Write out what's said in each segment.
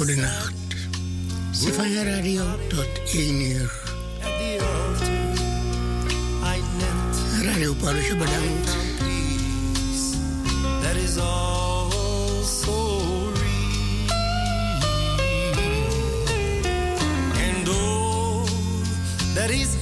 voor de nacht. Stefania Radio tot 1 uur. Radio Paulus, bedankt. That is all so. And all that is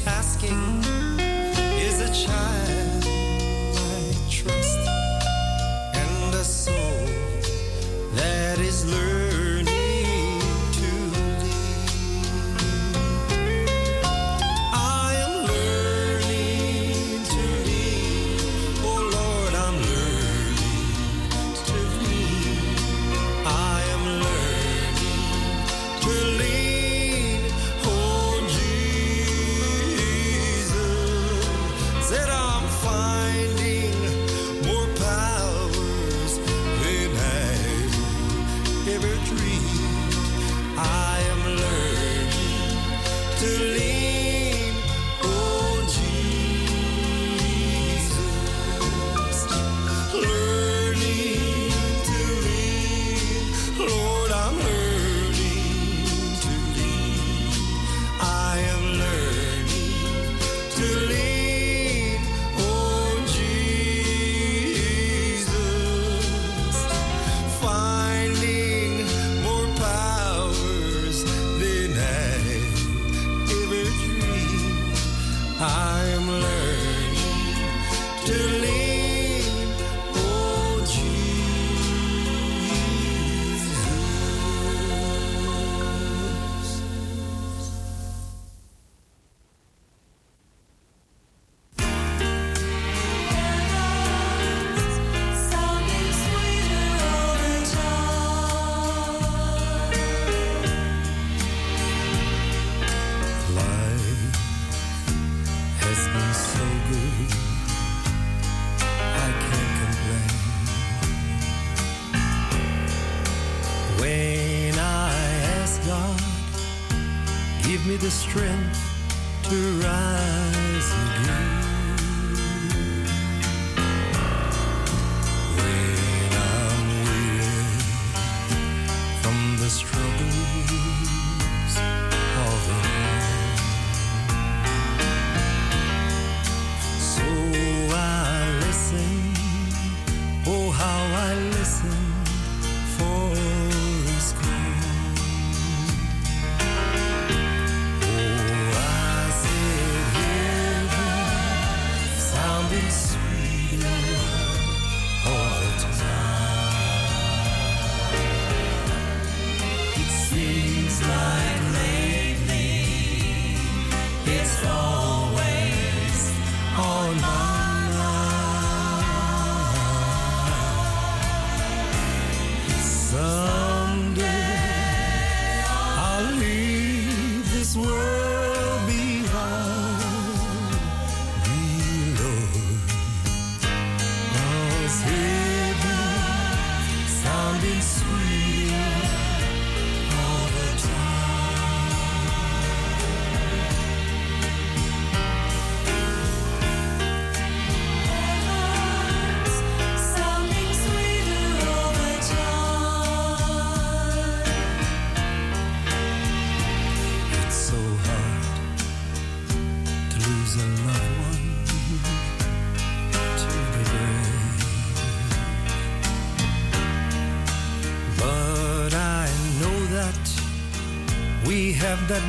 that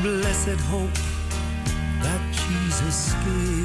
blessed hope that Jesus gave.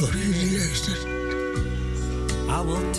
Voor jullie luisteren. I will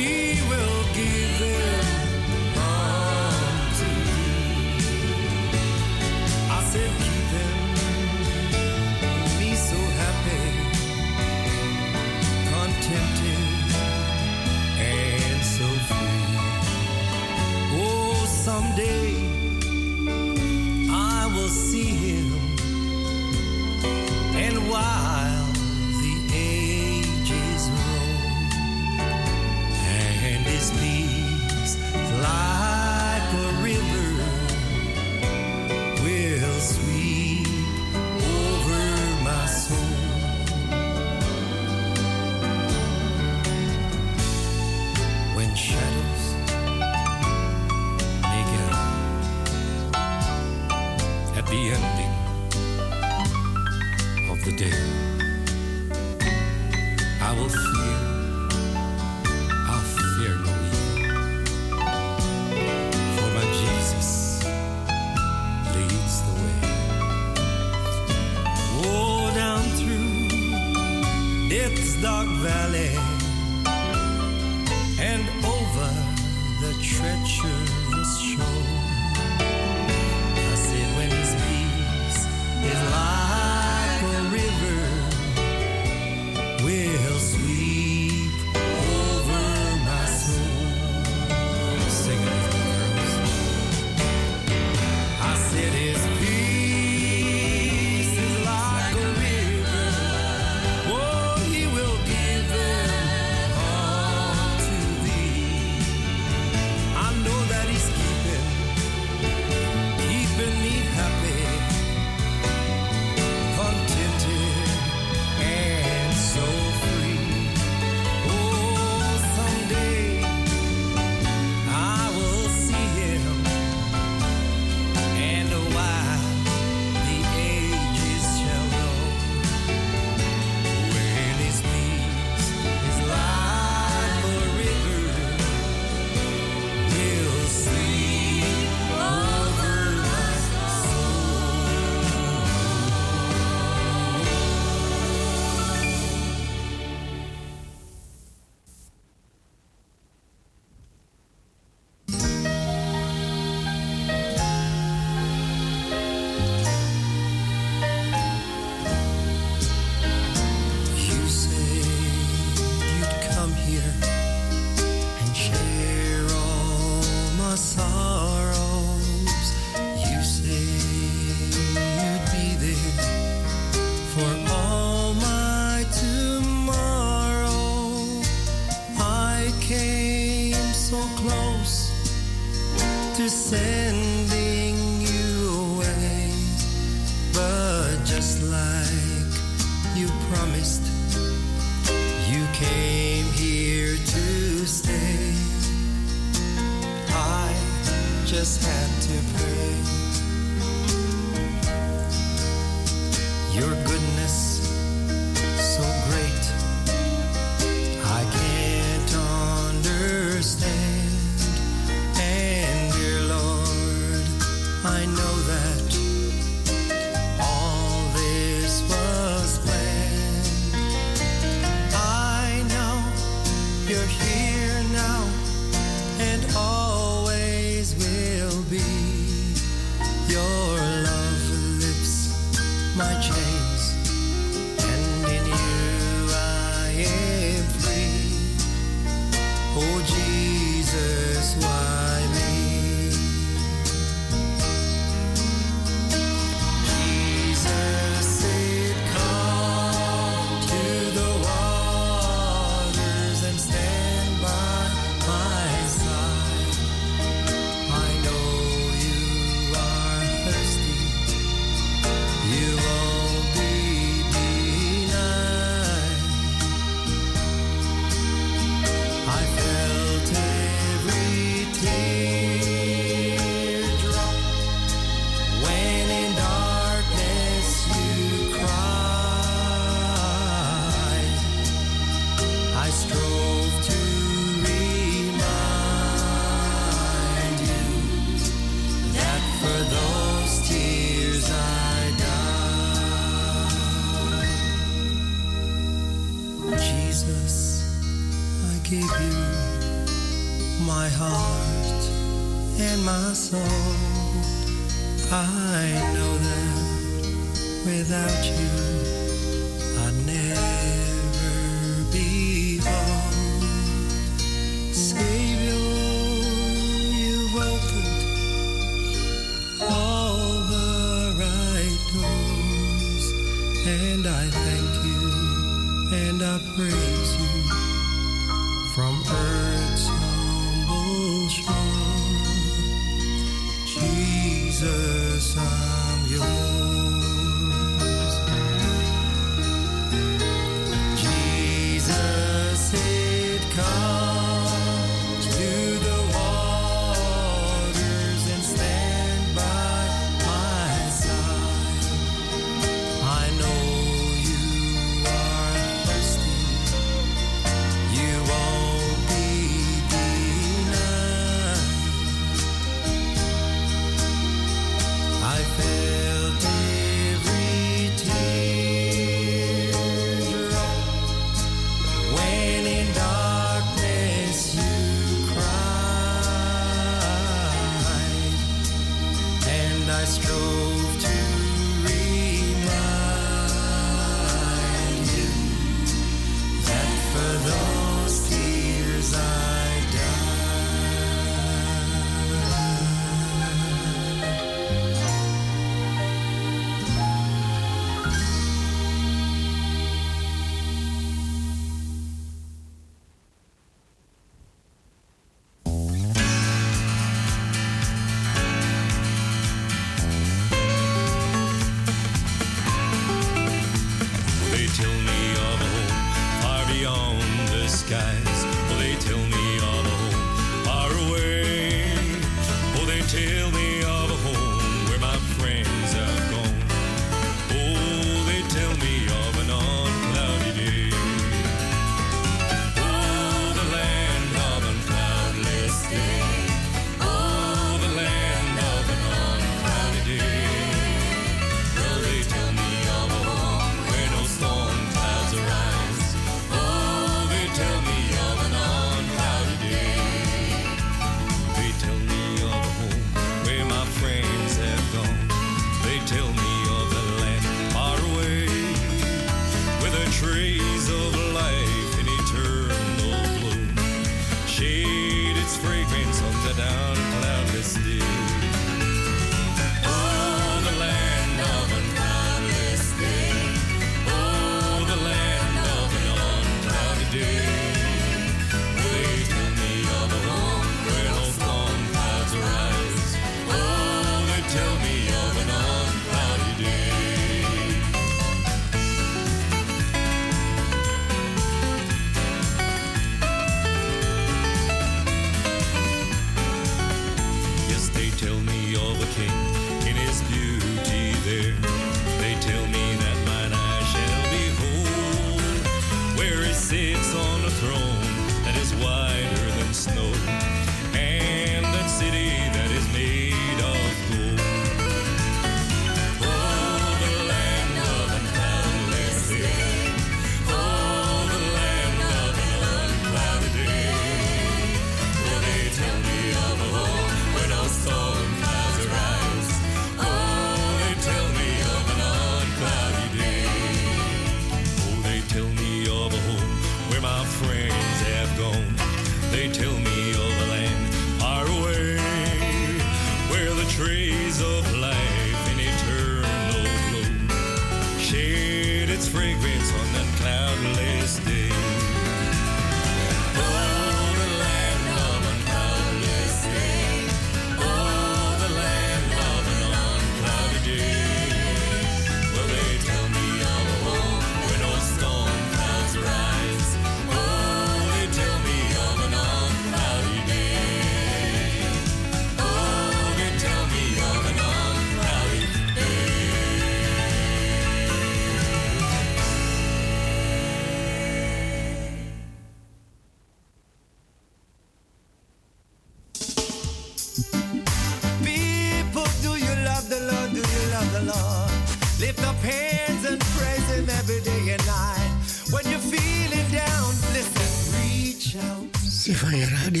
akhirnya di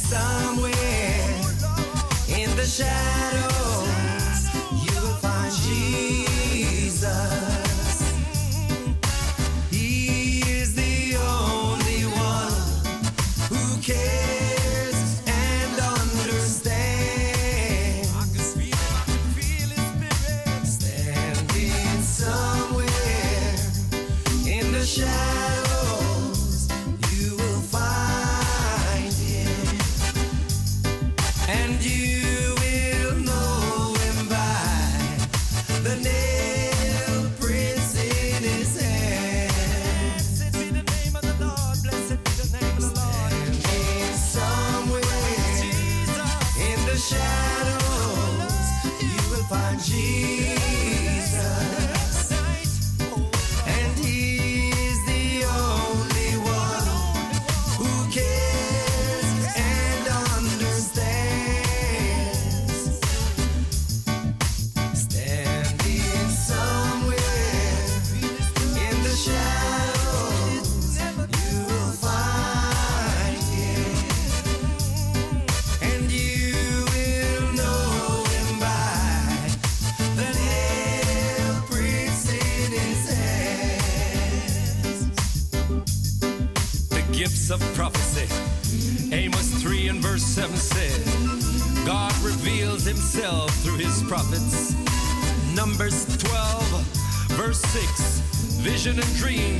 somewhere in the shadows.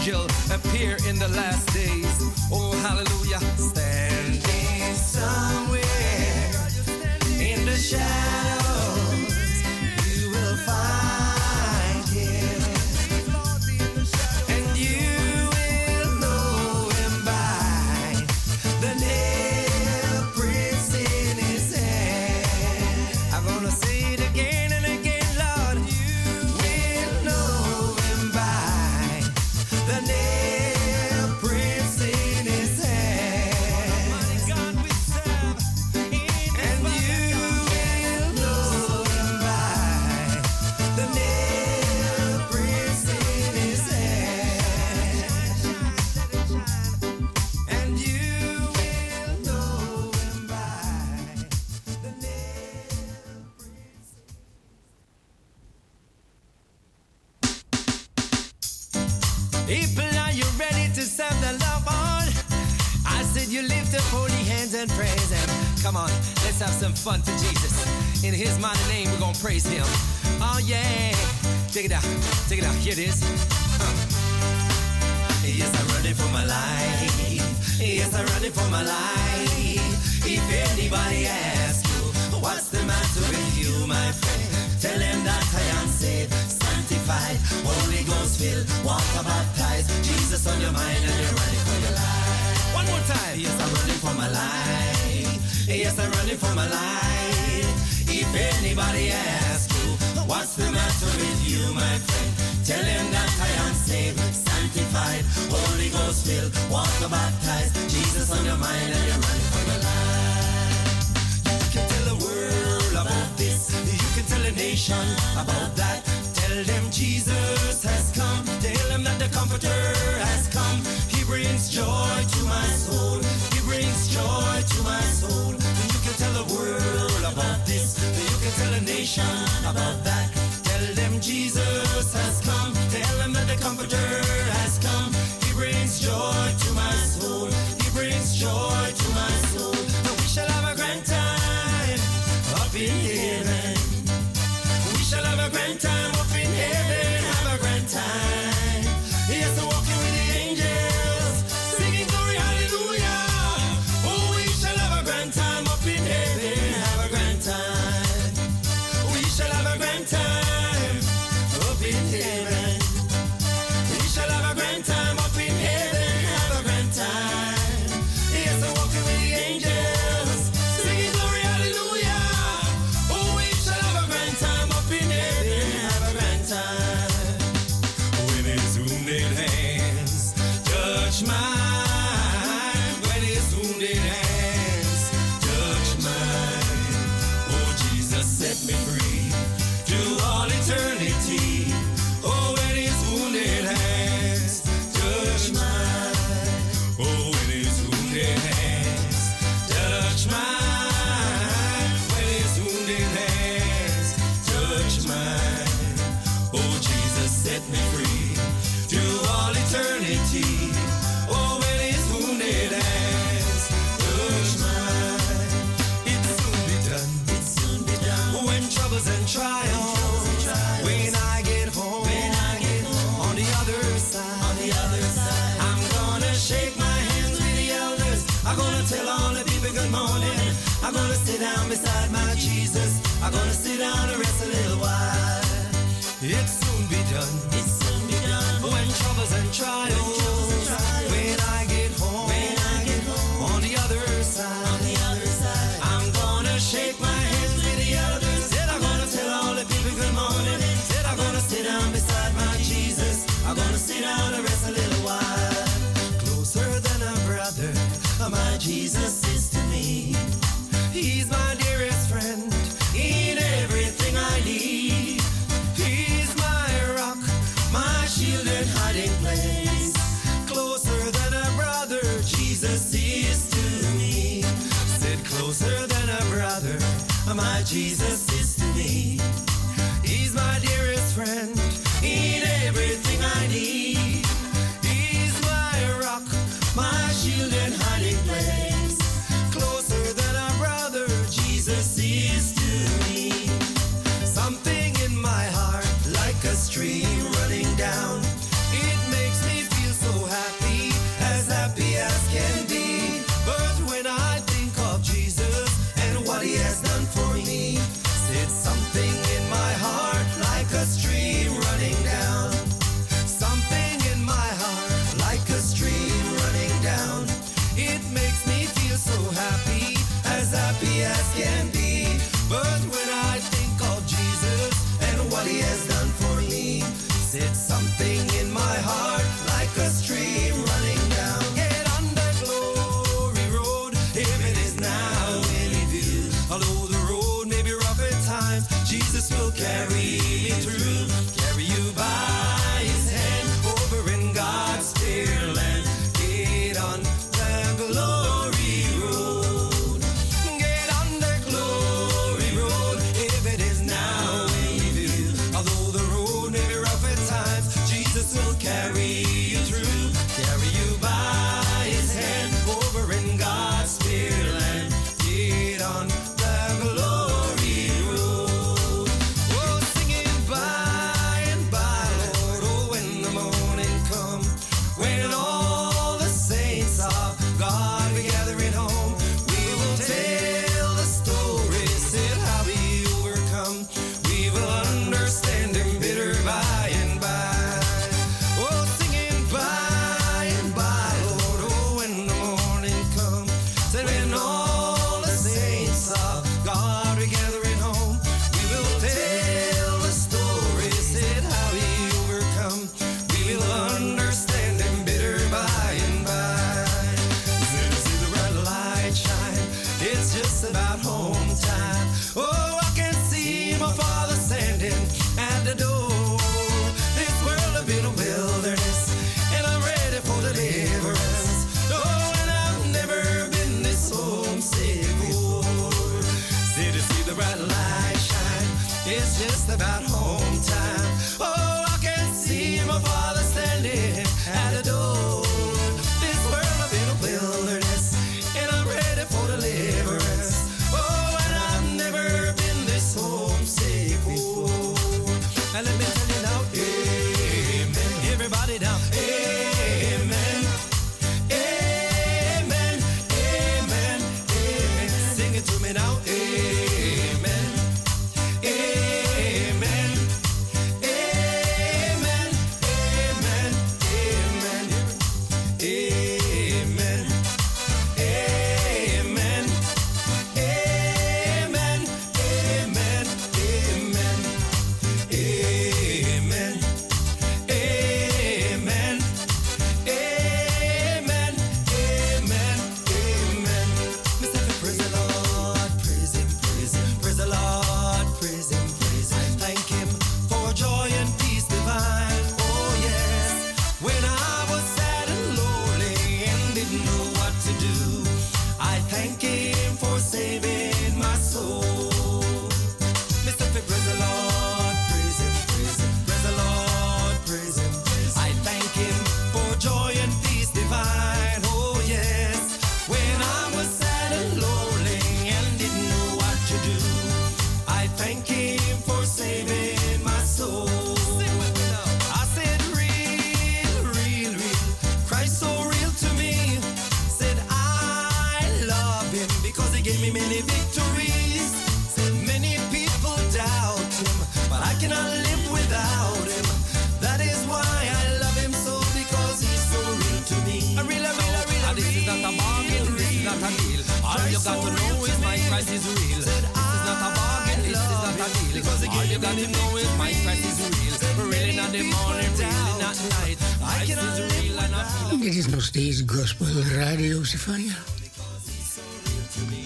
Angel appear in the last days. Oh, hallelujah. Standing somewhere in the shadows. His mighty name, we're gonna praise him. Oh yeah. Take it out. Take it out. Here it is. Huh. Yes, I'm running for my life. Yes, I'm running for my life. If anybody asks you, what's the matter with you, my friend? Tell him that I am saved, sanctified, Holy Ghost filled, water baptized. Jesus on your mind and you're running for your life. One more time. Yes, I'm running for my life. Yes, I'm running for my life. If anybody asks you, what's the matter with you, my friend? Tell him that I am saved, sanctified, Holy Ghost filled, water baptized. Jesus on your mind and you're running for your life. You can tell the world about this. You can tell a nation about that. Tell them Jesus has come. Tell them that the Comforter has come. He brings joy to my soul. He brings joy to my soul. Tell the world about this. You can tell a nation about that. Tell them Jesus has come. Tell them that the Comforter has come. He brings joy to my soul. He brings joy to my soul. And we shall have a grand time up in heaven. We shall have a grand time his wounded I'm gonna sit down beside my Jesus. I'm gonna sit down and rest a little while. It soon be done. It soon be done. When troubles and trials, when I get home, when I get home, on the other side, on the other side, I'm gonna shake my hands with the elders. Said I'm gonna tell all the people good morning. Said I'm gonna sit down beside my Jesus. I'm gonna sit down and rest a little while. Closer than a brother, my Jesus is. He's my dearest friend in everything I need. He's my rock, my shield and hiding place. Closer than a brother, Jesus is to me. Said closer than a brother, my Jesus is to me. He's my dearest friend nog steeds gospel radio Zefanja.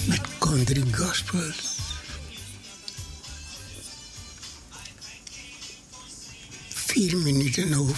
Met country gospel. Vier minuten over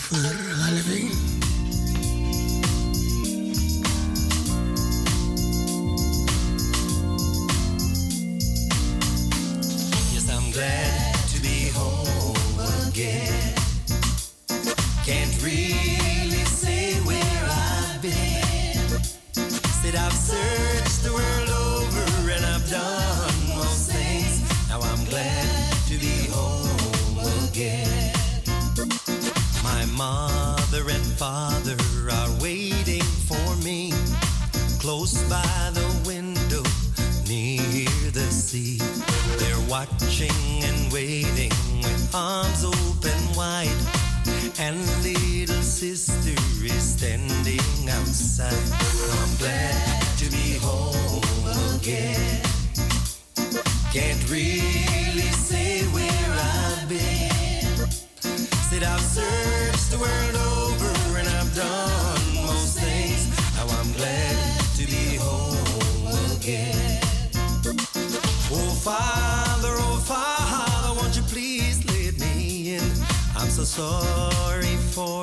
sorry for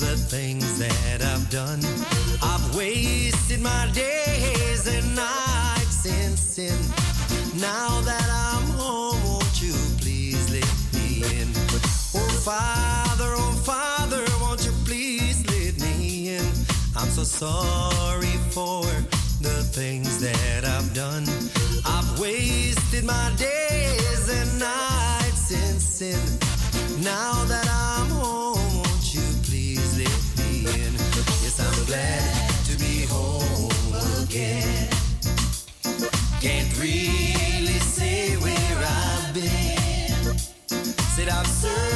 the things that I've done. I've wasted my days and nights in sin. Now that I'm home, won't you please let me in? Oh, Father, oh, Father, won't you please let me in? I'm so sorry for the things that I've done. I've wasted my days and nights in sin. Now that glad to be home again. Can't really say where I've been. Said I've served.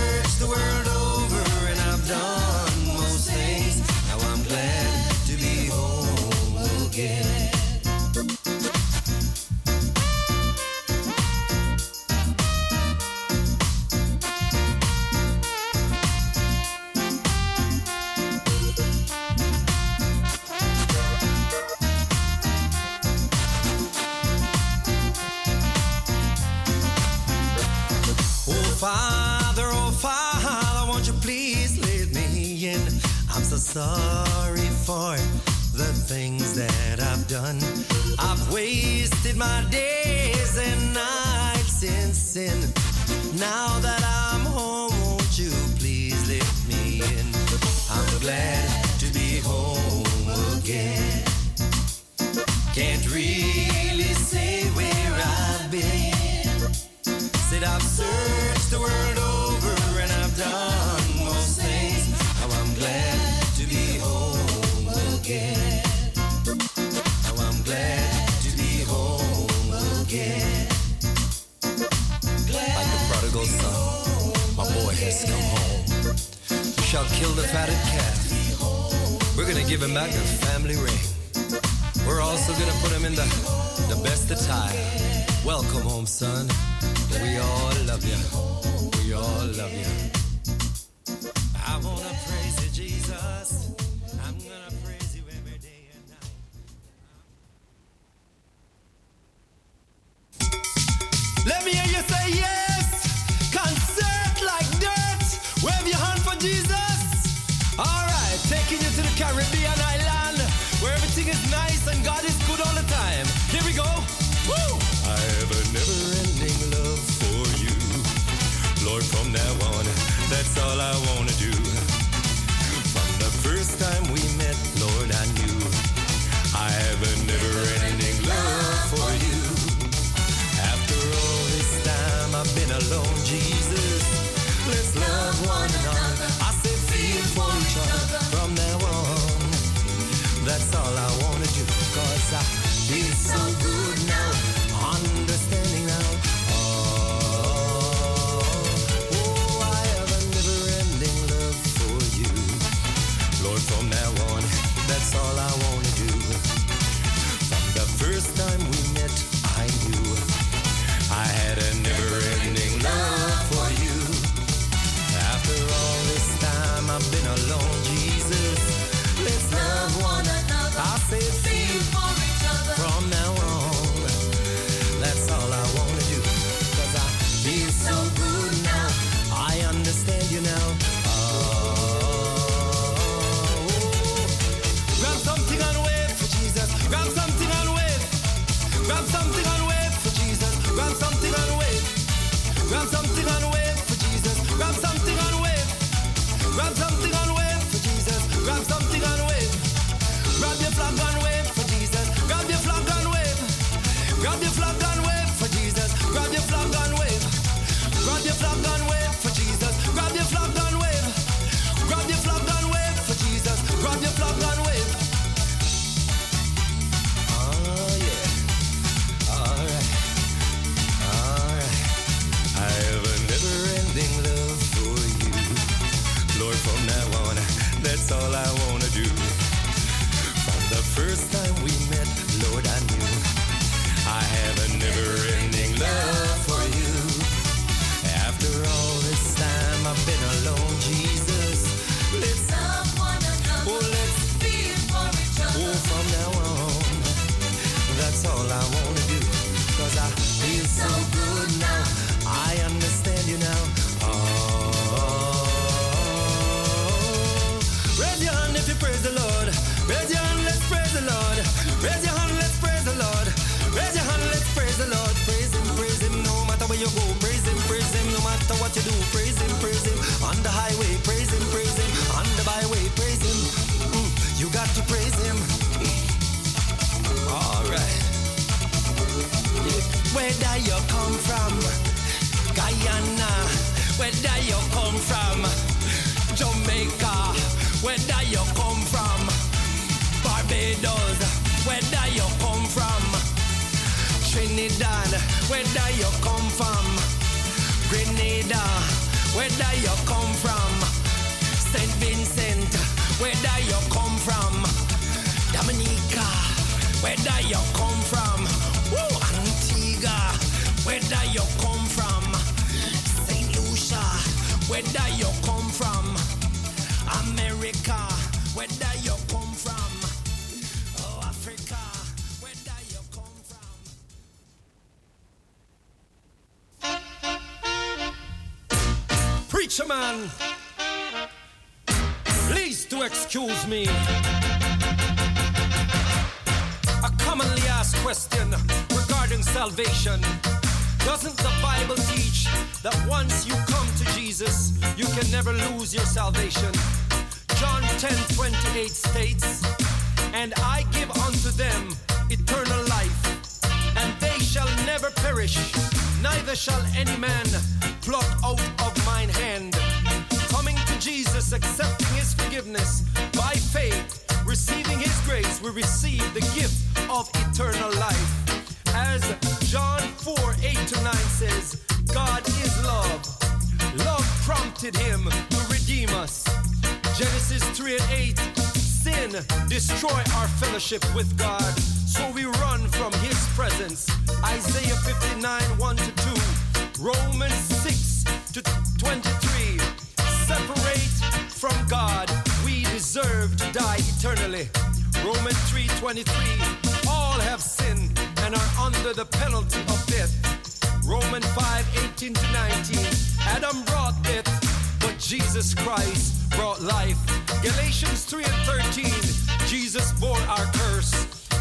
sorry for the things that I've done. I've wasted my days and nights in sin. Now that I'm home, won't you please let me in? I'm glad to be home again. Can't read. shall kill the fatted calf. We're gonna give him back the family ring. We're also gonna put him in the, the best attire. Welcome home, son. We all love you. We all love you. Trinidad. Where do you come from? Grenada. Where do you come from? St. Vincent. Where do you come from? Dominica. Where do you come from? Woo, Antigua. Where do you come from? St. Lucia. Where do you me. A commonly asked question regarding salvation. Doesn't the Bible teach that once you come to Jesus, you can never lose your salvation? John 10 28 states, And I give unto them eternal life, and they shall never perish, neither shall any man pluck out of mine hand. Coming to Jesus, accepting his forgiveness faith, receiving his grace, we receive the gift of eternal life. As John 4 8 to 9 says, God is love. Love prompted him to redeem us. Genesis 3 and 8, sin destroy our fellowship with God, so we run from his presence. Isaiah 59 1 to 2, Romans 6 to 23, separate from God, deserve to die eternally. Romans 3:23, all have sinned and are under the penalty of death. Romans 5:18 to 19, Adam brought death, but Jesus Christ brought life. Galatians 3 and 13, Jesus bore our curse.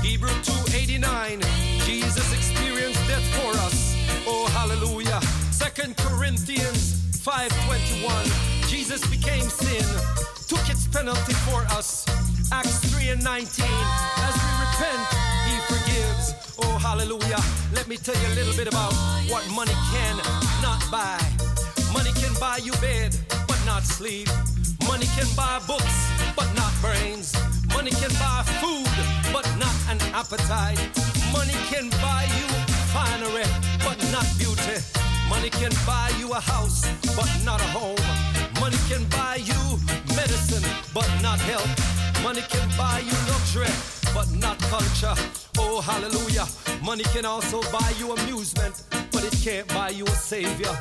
Hebrew 2:89, Jesus experienced death for us. Oh hallelujah. Second Corinthians 5:21, Jesus became sin, took its penalty for us. Acts 3 and 19, as we repent, he forgives. Oh hallelujah. Let me tell you a little bit about what money can not buy. Money can buy you bed, but not sleep. Money can buy books, but not brains. Money can buy food, but not an appetite. Money can buy you finery, but not beauty. Money can buy you a house, but not a home. Money can buy you medicine, but not health. Money can buy you luxury, but not culture. Oh, hallelujah. Money can also buy you amusement, but it can't buy you a savior.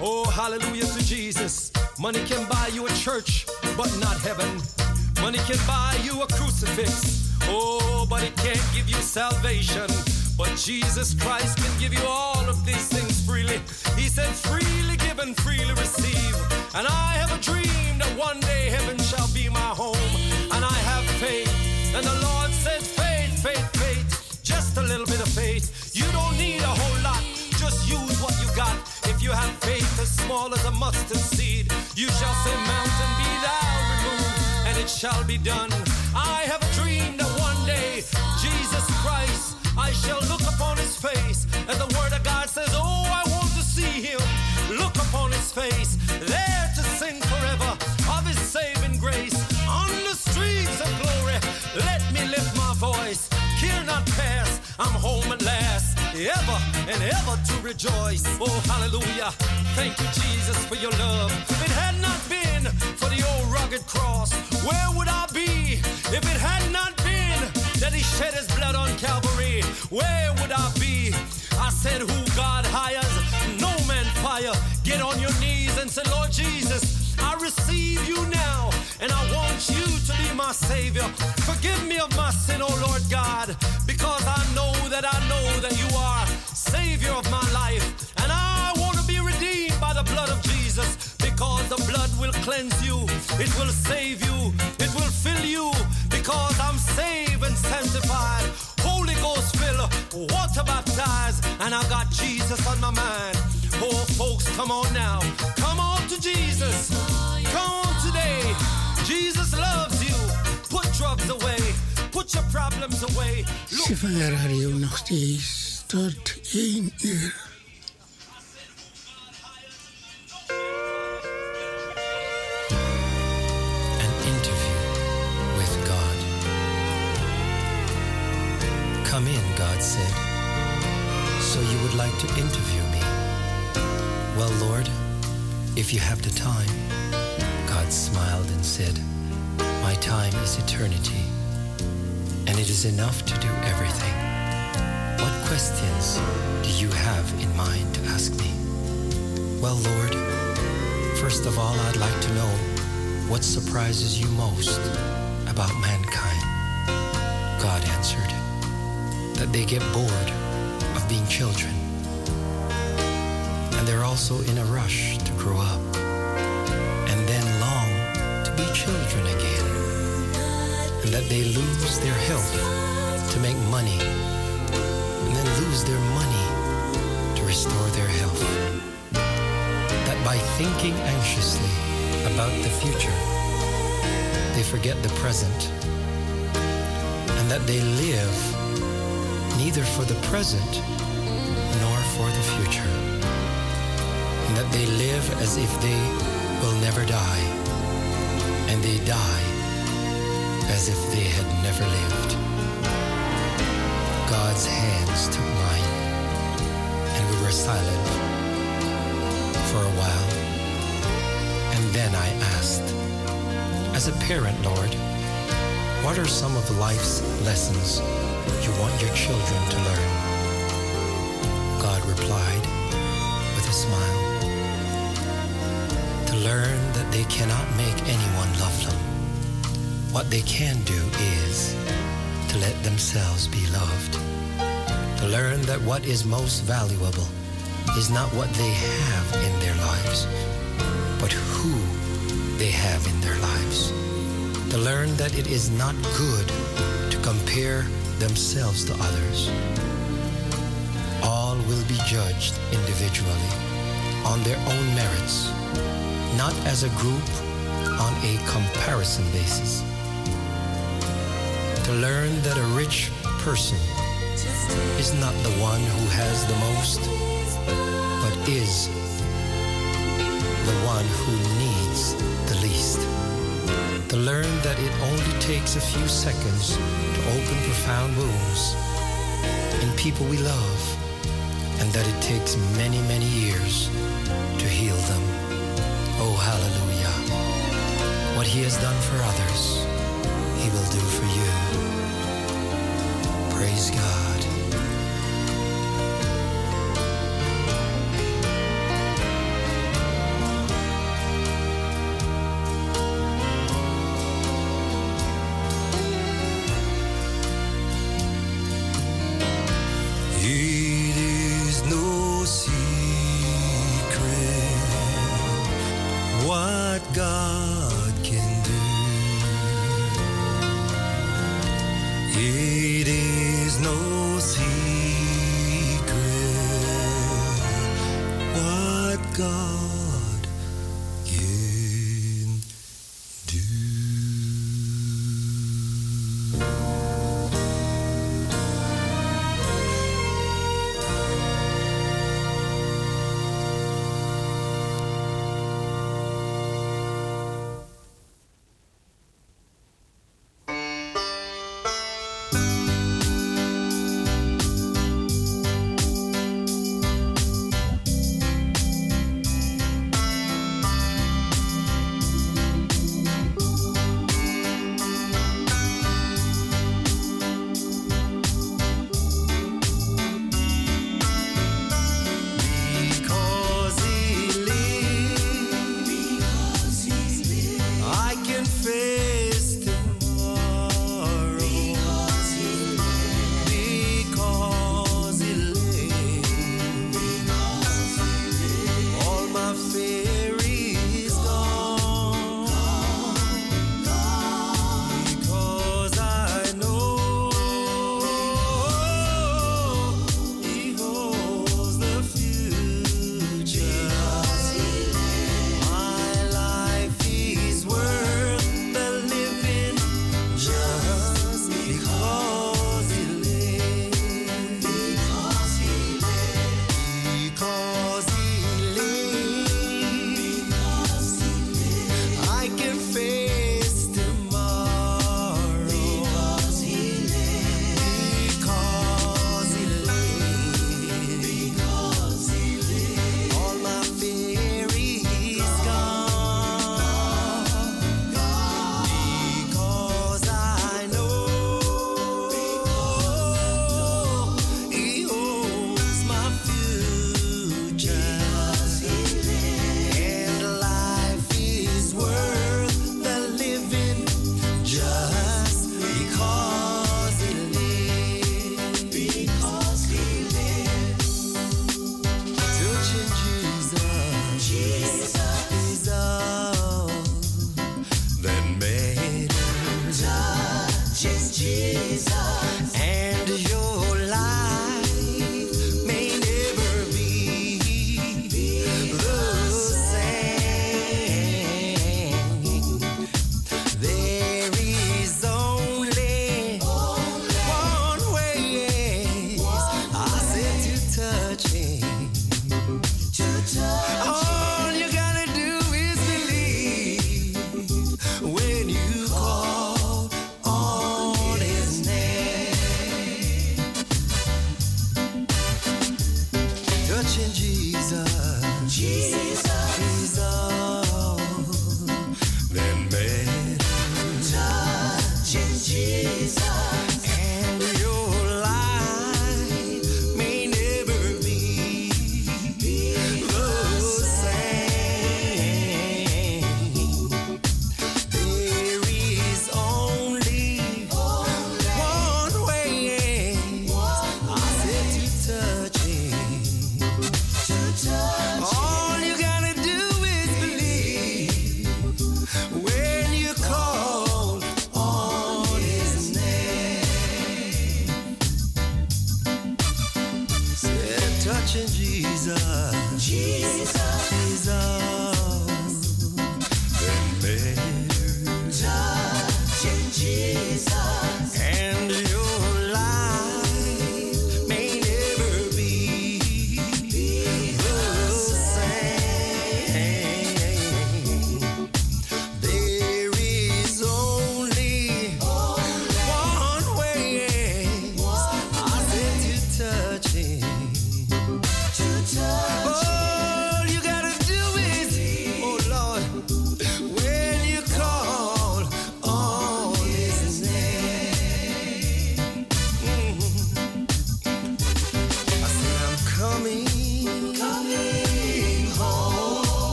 Oh, hallelujah to Jesus. Money can buy you a church, but not heaven. Money can buy you a crucifix. Oh, but it can't give you salvation. But Jesus Christ can give you all of these things freely. He said, freely given, freely receive. And I have a dream that one day heaven shall be my home. And I have faith. And the Lord says, faith, faith, faith. Just a little bit of faith. You don't need a whole lot. Just use what you got. If you have faith as small as a mustard seed, you shall say, Mountain, be thou removed, and it shall be done. I have a dream that one day, Jesus Christ, I shall look upon his face. And the word of God says, Oh, I face, there to sing forever of his saving grace. On the streets of glory, let me lift my voice. Care not pass, I'm home at last. Ever and ever to rejoice. Oh, hallelujah. Thank you, Jesus, for your love. If it had not been for the old rugged cross. Where would I be if it had not been that he shed his blood on Calvary? Where would I be? I said, Who God hires, no man fire. Get on your knees and say, Lord Jesus, I receive you now, and I want you to be my Savior. Forgive me of my sin, oh Lord God, because I know that I know that you are Savior of my life, and I want to be redeemed by the blood of Jesus, because the blood will cleanse you, it will save you, it will fill you, because I'm saved and sanctified. Holy Ghost filled, water baptized, and I got Jesus on my mind. Oh, folks, come on now. Come on to Jesus. Come on today. Jesus loves you. Put drugs away. Put your problems away. Look Sivanga Radio nog steeds tot 1 uur. Said. So you would like to interview me? Well, Lord, if you have the time. God smiled and said, My time is eternity, and it is enough to do everything. What questions do you have in mind to ask me? Well, Lord, first of all, I'd like to know what surprises you most about mankind. God answered, that they get bored of being children. And they're also in a rush to grow up and then long to be children again. And that they lose their health to make money and then lose their money to restore their health. That by thinking anxiously about the future, they forget the present and that they live neither for the present nor for the future, and that they live as if they will never die, and they die as if they had never lived. God's hands took mine, and we were silent for a while. And then I asked, as a parent, Lord, what are some of life's lessons you want your children to learn? God replied with a smile. To learn that they cannot make anyone love them. What they can do is to let themselves be loved. To learn that what is most valuable is not what they have in their lives, but who they have in their lives. To learn that it is not good compare themselves to others. All will be judged individually on their own merits, not as a group on a comparison basis. To learn that a rich person is not the one who has the most, but is the one who. To learn that it only takes a few seconds to open profound wounds in people we love, and that it takes many, many years to heal them. Oh, hallelujah. What He has done for others, He will do for you.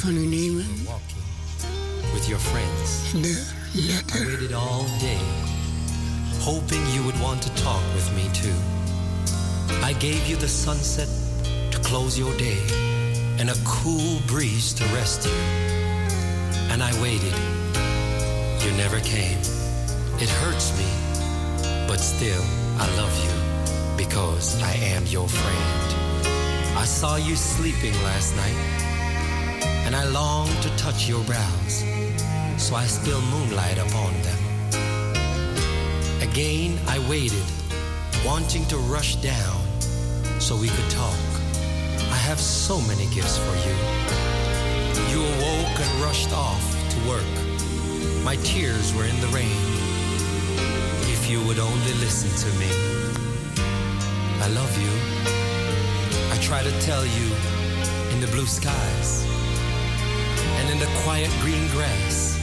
van u nemen. With your friends. De letter. I waited all day, hoping you would want to talk with me too. I gave you the sunset to close your day, and a cool breeze to rest you. And I waited. You never came. It hurts me, but still I love you because I am your friend. I saw you sleeping last night and I long to touch your brows, so I spill moonlight upon them. Again, I waited, wanting to rush down so we could talk. I have so many gifts for you. You awoke and rushed off to work. My tears were in the rain. If you would only listen to me, I love you. I try to tell you in the blue skies the quiet green grass.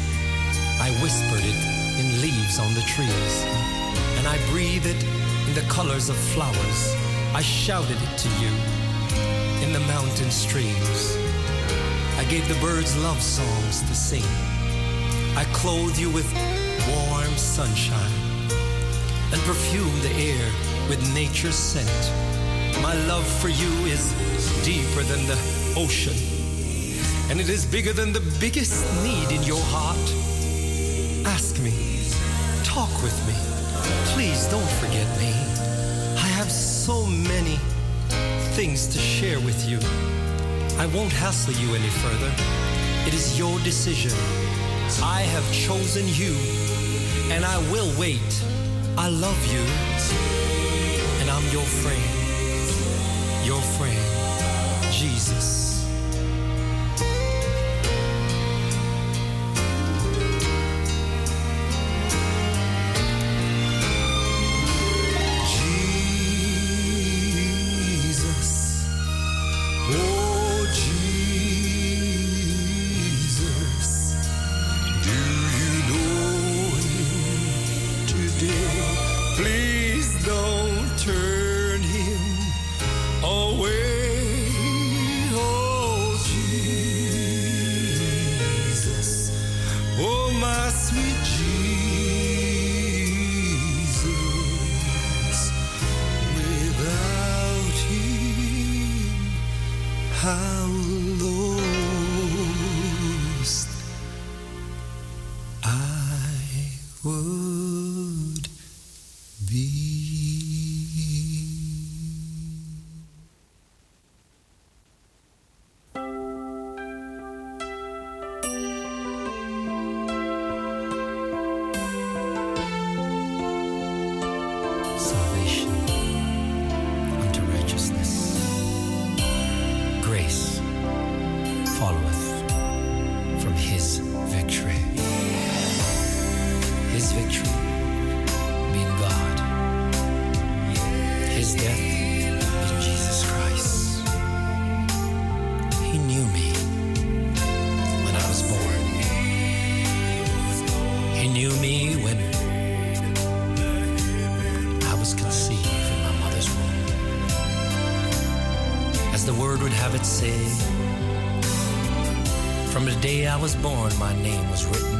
I whispered it in leaves on the trees, and I breathed it in the colors of flowers. I shouted it to you in the mountain streams. I gave the birds love songs to sing. I clothed you with warm sunshine and perfumed the air with nature's scent. My love for you is deeper than the ocean, and it is bigger than the biggest need in your heart. Ask me, talk with me. Please don't forget me. I have so many things to share with you. I won't hassle you any further. It is your decision. I have chosen you, and I will wait. I love you, and I'm your friend. Your friend, Jesus. I was born, my name was written